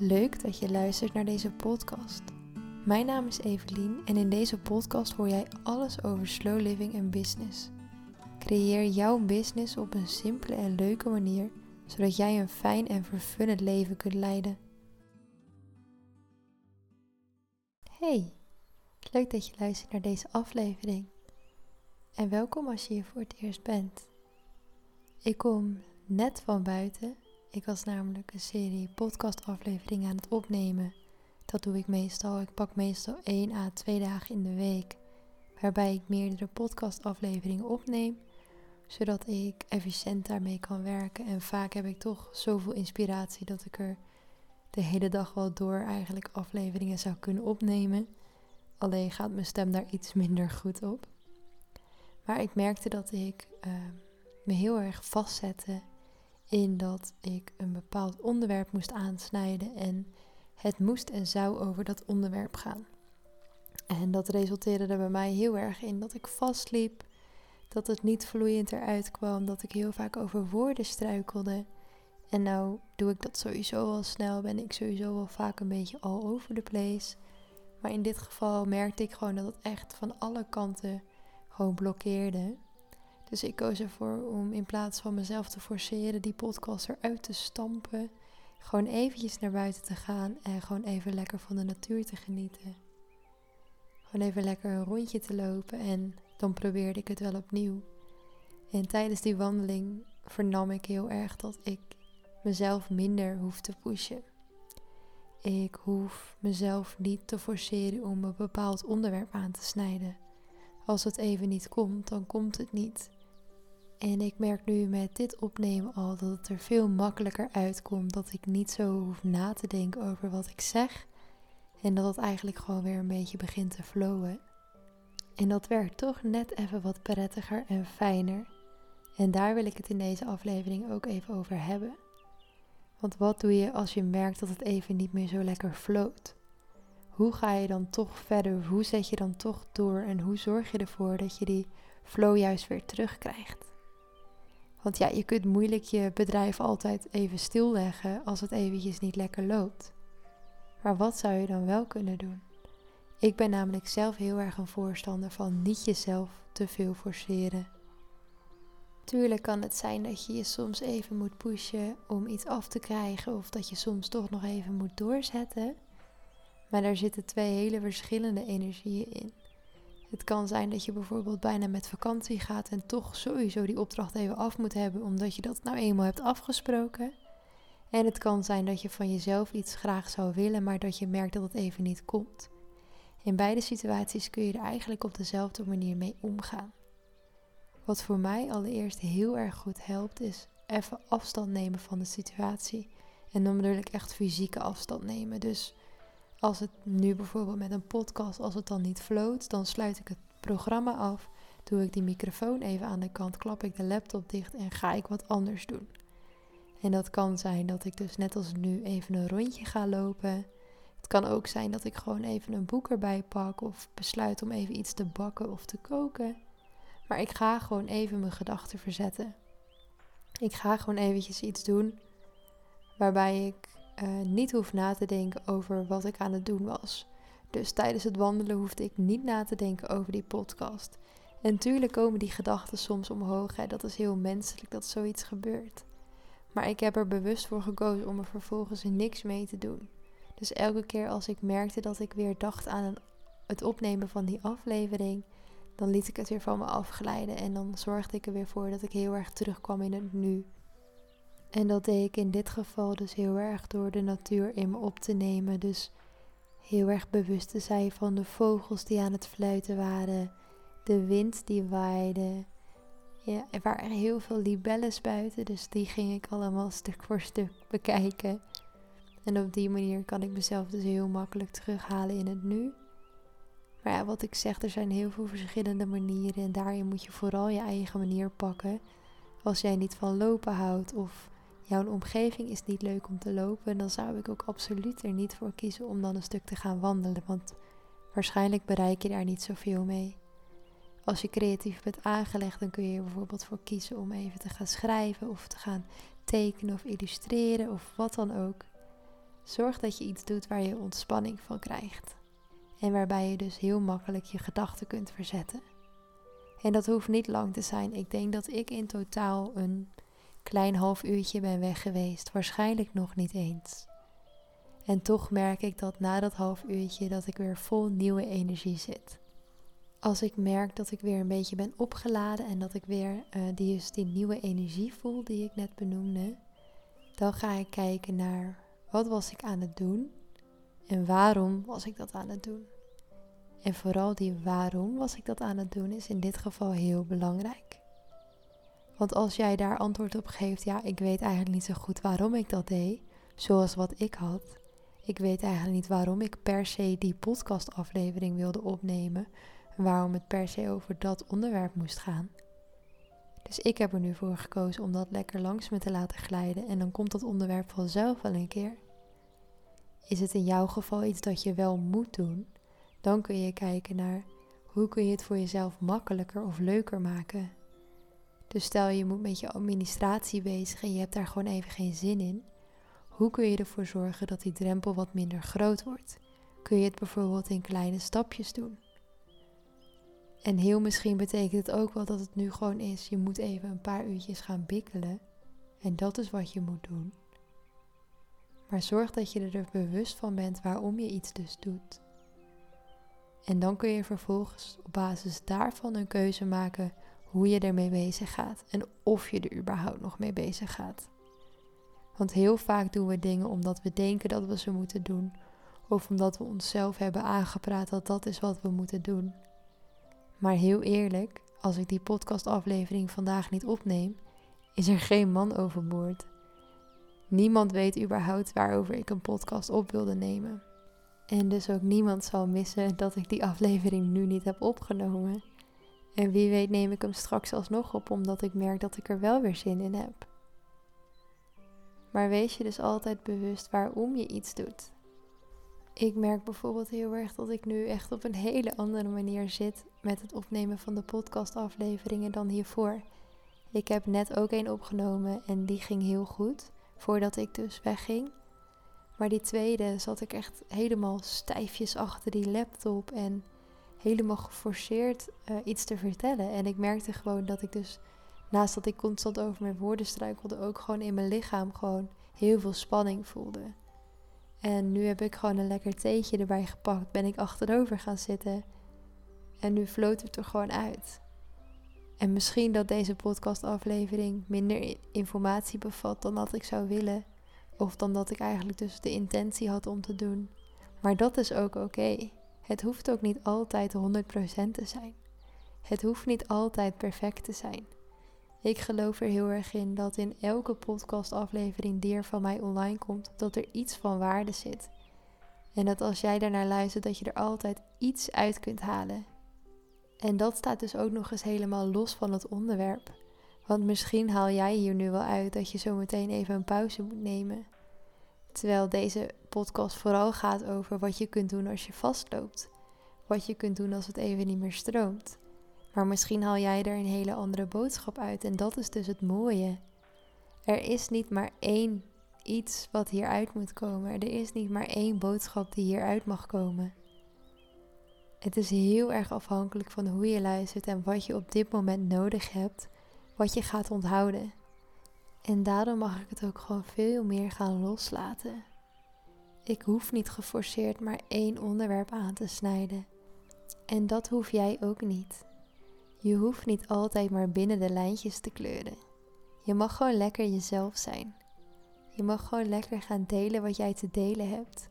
Leuk dat je luistert naar deze podcast. Mijn naam is Evelien en in deze podcast hoor jij alles over slow living en business. Creëer jouw business op een simpele en leuke manier, zodat jij een fijn en vervullend leven kunt leiden. Hey, leuk dat je luistert naar deze aflevering. En welkom als je hier voor het eerst bent. Ik kom net van buiten ik was namelijk een serie podcastafleveringen aan het opnemen. Dat doe ik meestal. Ik pak meestal 1 à 2 dagen in de week. Waarbij ik meerdere podcastafleveringen opneem. Zodat ik efficiënt daarmee kan werken. En vaak heb ik toch zoveel inspiratie dat ik er de hele dag wel door eigenlijk afleveringen zou kunnen opnemen. Alleen gaat mijn stem daar iets minder goed op. Maar ik merkte dat ik uh, me heel erg vastzette in dat ik een bepaald onderwerp moest aansnijden en het moest en zou over dat onderwerp gaan. En dat resulteerde er bij mij heel erg in dat ik vastliep, dat het niet vloeiend eruit kwam, dat ik heel vaak over woorden struikelde. En nou doe ik dat sowieso al snel, ben ik sowieso wel vaak een beetje all over the place. Maar in dit geval merkte ik gewoon dat het echt van alle kanten gewoon blokkeerde. Dus ik koos ervoor om in plaats van mezelf te forceren die podcast eruit te stampen, gewoon eventjes naar buiten te gaan en gewoon even lekker van de natuur te genieten. Gewoon even lekker een rondje te lopen en dan probeerde ik het wel opnieuw. En tijdens die wandeling vernam ik heel erg dat ik mezelf minder hoef te pushen. Ik hoef mezelf niet te forceren om een bepaald onderwerp aan te snijden. Als het even niet komt, dan komt het niet. En ik merk nu met dit opnemen al dat het er veel makkelijker uitkomt. Dat ik niet zo hoef na te denken over wat ik zeg. En dat het eigenlijk gewoon weer een beetje begint te flowen. En dat werkt toch net even wat prettiger en fijner. En daar wil ik het in deze aflevering ook even over hebben. Want wat doe je als je merkt dat het even niet meer zo lekker floot? Hoe ga je dan toch verder? Hoe zet je dan toch door? En hoe zorg je ervoor dat je die flow juist weer terugkrijgt? Want ja, je kunt moeilijk je bedrijf altijd even stilleggen als het eventjes niet lekker loopt. Maar wat zou je dan wel kunnen doen? Ik ben namelijk zelf heel erg een voorstander van niet jezelf te veel forceren. Tuurlijk kan het zijn dat je je soms even moet pushen om iets af te krijgen of dat je soms toch nog even moet doorzetten. Maar daar zitten twee hele verschillende energieën in. Het kan zijn dat je bijvoorbeeld bijna met vakantie gaat en toch sowieso die opdracht even af moet hebben, omdat je dat nou eenmaal hebt afgesproken. En het kan zijn dat je van jezelf iets graag zou willen, maar dat je merkt dat het even niet komt. In beide situaties kun je er eigenlijk op dezelfde manier mee omgaan. Wat voor mij allereerst heel erg goed helpt, is even afstand nemen van de situatie. En dan bedoel ik echt fysieke afstand nemen. Dus als het nu bijvoorbeeld met een podcast, als het dan niet floot, dan sluit ik het programma af, doe ik die microfoon even aan de kant, klap ik de laptop dicht en ga ik wat anders doen. En dat kan zijn dat ik dus net als nu even een rondje ga lopen. Het kan ook zijn dat ik gewoon even een boek erbij pak of besluit om even iets te bakken of te koken. Maar ik ga gewoon even mijn gedachten verzetten. Ik ga gewoon eventjes iets doen waarbij ik uh, niet hoef na te denken over wat ik aan het doen was. Dus tijdens het wandelen hoefde ik niet na te denken over die podcast. En natuurlijk komen die gedachten soms omhoog. Hè. Dat is heel menselijk dat zoiets gebeurt. Maar ik heb er bewust voor gekozen om er vervolgens niks mee te doen. Dus elke keer als ik merkte dat ik weer dacht aan het opnemen van die aflevering, dan liet ik het weer van me afglijden. En dan zorgde ik er weer voor dat ik heel erg terugkwam in het nu. En dat deed ik in dit geval dus heel erg door de natuur in me op te nemen. Dus heel erg bewust te zijn van de vogels die aan het fluiten waren, de wind die waaide. Ja, er waren heel veel libelles buiten, dus die ging ik allemaal stuk voor stuk bekijken. En op die manier kan ik mezelf dus heel makkelijk terughalen in het nu. Maar ja, wat ik zeg, er zijn heel veel verschillende manieren en daarin moet je vooral je eigen manier pakken. Als jij niet van lopen houdt of jouw omgeving is niet leuk om te lopen, dan zou ik ook absoluut er niet voor kiezen om dan een stuk te gaan wandelen. Want waarschijnlijk bereik je daar niet zoveel mee. Als je creatief bent aangelegd, dan kun je er bijvoorbeeld voor kiezen om even te gaan schrijven of te gaan tekenen of illustreren of wat dan ook. Zorg dat je iets doet waar je ontspanning van krijgt. En waarbij je dus heel makkelijk je gedachten kunt verzetten. En dat hoeft niet lang te zijn. Ik denk dat ik in totaal een klein half uurtje ben weg geweest. Waarschijnlijk nog niet eens. En toch merk ik dat na dat half uurtje dat ik weer vol nieuwe energie zit. Als ik merk dat ik weer een beetje ben opgeladen en dat ik weer uh, die, dus die nieuwe energie voel die ik net benoemde, dan ga ik kijken naar wat was ik aan het doen en waarom was ik dat aan het doen. En vooral die waarom was ik dat aan het doen is in dit geval heel belangrijk. Want als jij daar antwoord op geeft, ja, ik weet eigenlijk niet zo goed waarom ik dat deed, zoals wat ik had. Ik weet eigenlijk niet waarom ik per se die podcastaflevering wilde opnemen en waarom het per se over dat onderwerp moest gaan. Dus ik heb er nu voor gekozen om dat lekker langs me te laten glijden en dan komt dat onderwerp vanzelf wel een keer. Is het in jouw geval iets dat je wel moet doen? Dan kun je kijken naar hoe kun je het voor jezelf makkelijker of leuker maken. Dus stel je moet met je administratie bezig en je hebt daar gewoon even geen zin in. Hoe kun je ervoor zorgen dat die drempel wat minder groot wordt? Kun je het bijvoorbeeld in kleine stapjes doen? En heel misschien betekent het ook wel dat het nu gewoon is, je moet even een paar uurtjes gaan bikkelen. En dat is wat je moet doen. Maar zorg dat je er bewust van bent waarom je iets dus doet. En dan kun je vervolgens op basis daarvan een keuze maken hoe je ermee bezig gaat en of je er überhaupt nog mee bezig gaat. Want heel vaak doen we dingen omdat we denken dat we ze moeten doen, of omdat we onszelf hebben aangepraat dat dat is wat we moeten doen. Maar heel eerlijk, als ik die podcastaflevering vandaag niet opneem, is er geen man overboord. Niemand weet überhaupt waarover ik een podcast op wilde nemen. En dus ook niemand zal missen dat ik die aflevering nu niet heb opgenomen. En wie weet neem ik hem straks alsnog op omdat ik merk dat ik er wel weer zin in heb. Maar wees je dus altijd bewust waarom je iets doet. Ik merk bijvoorbeeld heel erg dat ik nu echt op een hele andere manier zit met het opnemen van de podcastafleveringen dan hiervoor. Ik heb net ook een opgenomen en die ging heel goed voordat ik dus wegging. Maar die tweede zat ik echt helemaal stijfjes achter die laptop en helemaal geforceerd uh, iets te vertellen. En ik merkte gewoon dat ik dus, naast dat ik constant over mijn woorden struikelde, ook gewoon in mijn lichaam gewoon heel veel spanning voelde. En nu heb ik gewoon een lekker theetje erbij gepakt, ben ik achterover gaan zitten. En nu floot het er gewoon uit. En misschien dat deze podcastaflevering minder informatie bevat dan dat ik zou willen. Of dan dat ik eigenlijk dus de intentie had om te doen. Maar dat is ook oké. Het hoeft ook niet altijd 100% te zijn. Het hoeft niet altijd perfect te zijn. Ik geloof er heel erg in dat in elke podcastaflevering die er van mij online komt, dat er iets van waarde zit. En dat als jij daarnaar luistert, dat je er altijd iets uit kunt halen. En dat staat dus ook nog eens helemaal los van het onderwerp. Want misschien haal jij hier nu wel uit dat je zo meteen even een pauze moet nemen. Terwijl deze podcast vooral gaat over wat je kunt doen als je vastloopt. Wat je kunt doen als het even niet meer stroomt. Maar misschien haal jij er een hele andere boodschap uit. En dat is dus het mooie. Er is niet maar één iets wat hieruit moet komen. Er is niet maar één boodschap die hieruit mag komen. Het is heel erg afhankelijk van hoe je luistert en wat je op dit moment nodig hebt, wat je gaat onthouden. En daarom mag ik het ook gewoon veel meer gaan loslaten. Ik hoef niet geforceerd maar één onderwerp aan te snijden. En dat hoef jij ook niet. Je hoeft niet altijd maar binnen de lijntjes te kleuren. Je mag gewoon lekker jezelf zijn. Je mag gewoon lekker gaan delen wat jij te delen hebt.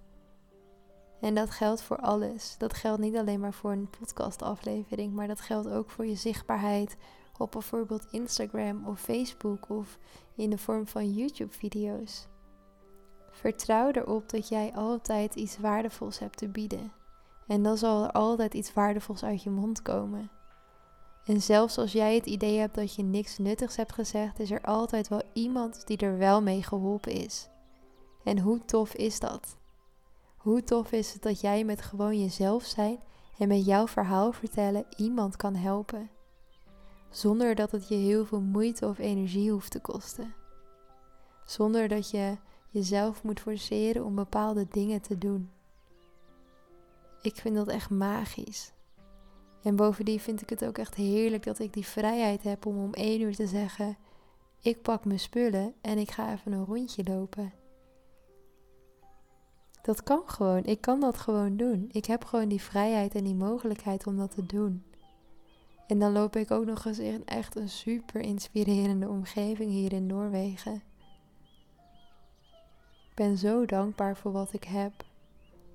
En dat geldt voor alles. Dat geldt niet alleen maar voor een podcastaflevering, maar dat geldt ook voor je zichtbaarheid op bijvoorbeeld Instagram of Facebook of in de vorm van YouTube-video's. Vertrouw erop dat jij altijd iets waardevols hebt te bieden. En dan zal er altijd iets waardevols uit je mond komen. En zelfs als jij het idee hebt dat je niks nuttigs hebt gezegd, is er altijd wel iemand die er wel mee geholpen is. En hoe tof is dat? Hoe tof is het dat jij met gewoon jezelf zijn en met jouw verhaal vertellen iemand kan helpen? Zonder dat het je heel veel moeite of energie hoeft te kosten. Zonder dat je jezelf moet forceren om bepaalde dingen te doen. Ik vind dat echt magisch. En bovendien vind ik het ook echt heerlijk dat ik die vrijheid heb om om één uur te zeggen: Ik pak mijn spullen en ik ga even een rondje lopen. Dat kan gewoon. Ik kan dat gewoon doen. Ik heb gewoon die vrijheid en die mogelijkheid om dat te doen. En dan loop ik ook nog eens in echt een super inspirerende omgeving hier in Noorwegen. Ik ben zo dankbaar voor wat ik heb.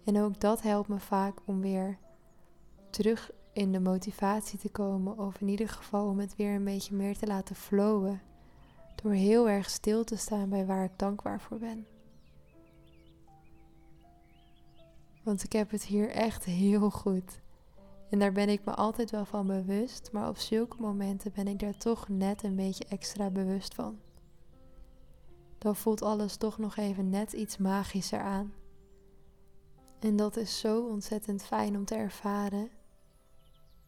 En ook dat helpt me vaak om weer terug in de motivatie te komen. Of in ieder geval om het weer een beetje meer te laten flowen. Door heel erg stil te staan bij waar ik dankbaar voor ben. Want ik heb het hier echt heel goed. En daar ben ik me altijd wel van bewust, maar op zulke momenten ben ik daar toch net een beetje extra bewust van. Dan voelt alles toch nog even net iets magischer aan. En dat is zo ontzettend fijn om te ervaren.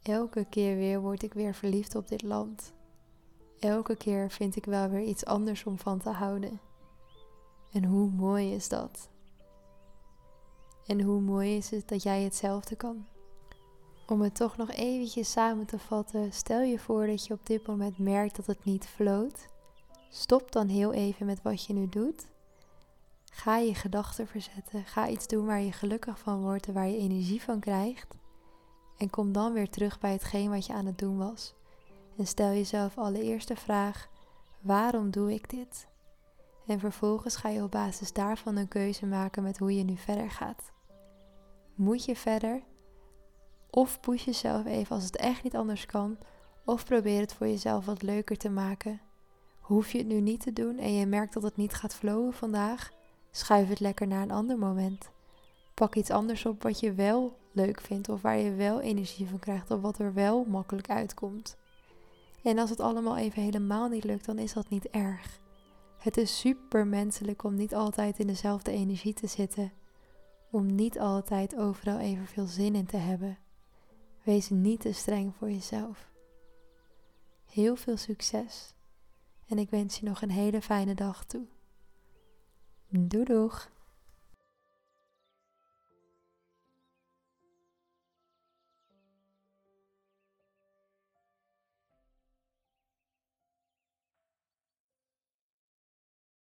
Elke keer weer word ik weer verliefd op dit land. Elke keer vind ik wel weer iets anders om van te houden. En hoe mooi is dat? En hoe mooi is het dat jij hetzelfde kan? Om het toch nog eventjes samen te vatten, stel je voor dat je op dit moment merkt dat het niet floot. Stop dan heel even met wat je nu doet. Ga je gedachten verzetten. Ga iets doen waar je gelukkig van wordt en waar je energie van krijgt. En kom dan weer terug bij hetgeen wat je aan het doen was. En stel jezelf allereerst de vraag: waarom doe ik dit? En vervolgens ga je op basis daarvan een keuze maken met hoe je nu verder gaat. Moet je verder? Of push jezelf even als het echt niet anders kan. Of probeer het voor jezelf wat leuker te maken. Hoef je het nu niet te doen en je merkt dat het niet gaat flowen vandaag? Schuif het lekker naar een ander moment. Pak iets anders op wat je wel leuk vindt of waar je wel energie van krijgt of wat er wel makkelijk uitkomt. En als het allemaal even helemaal niet lukt, dan is dat niet erg. Het is super menselijk om niet altijd in dezelfde energie te zitten. Om niet altijd overal evenveel zin in te hebben. Wees niet te streng voor jezelf. Heel veel succes en ik wens je nog een hele fijne dag toe. Doei doeg!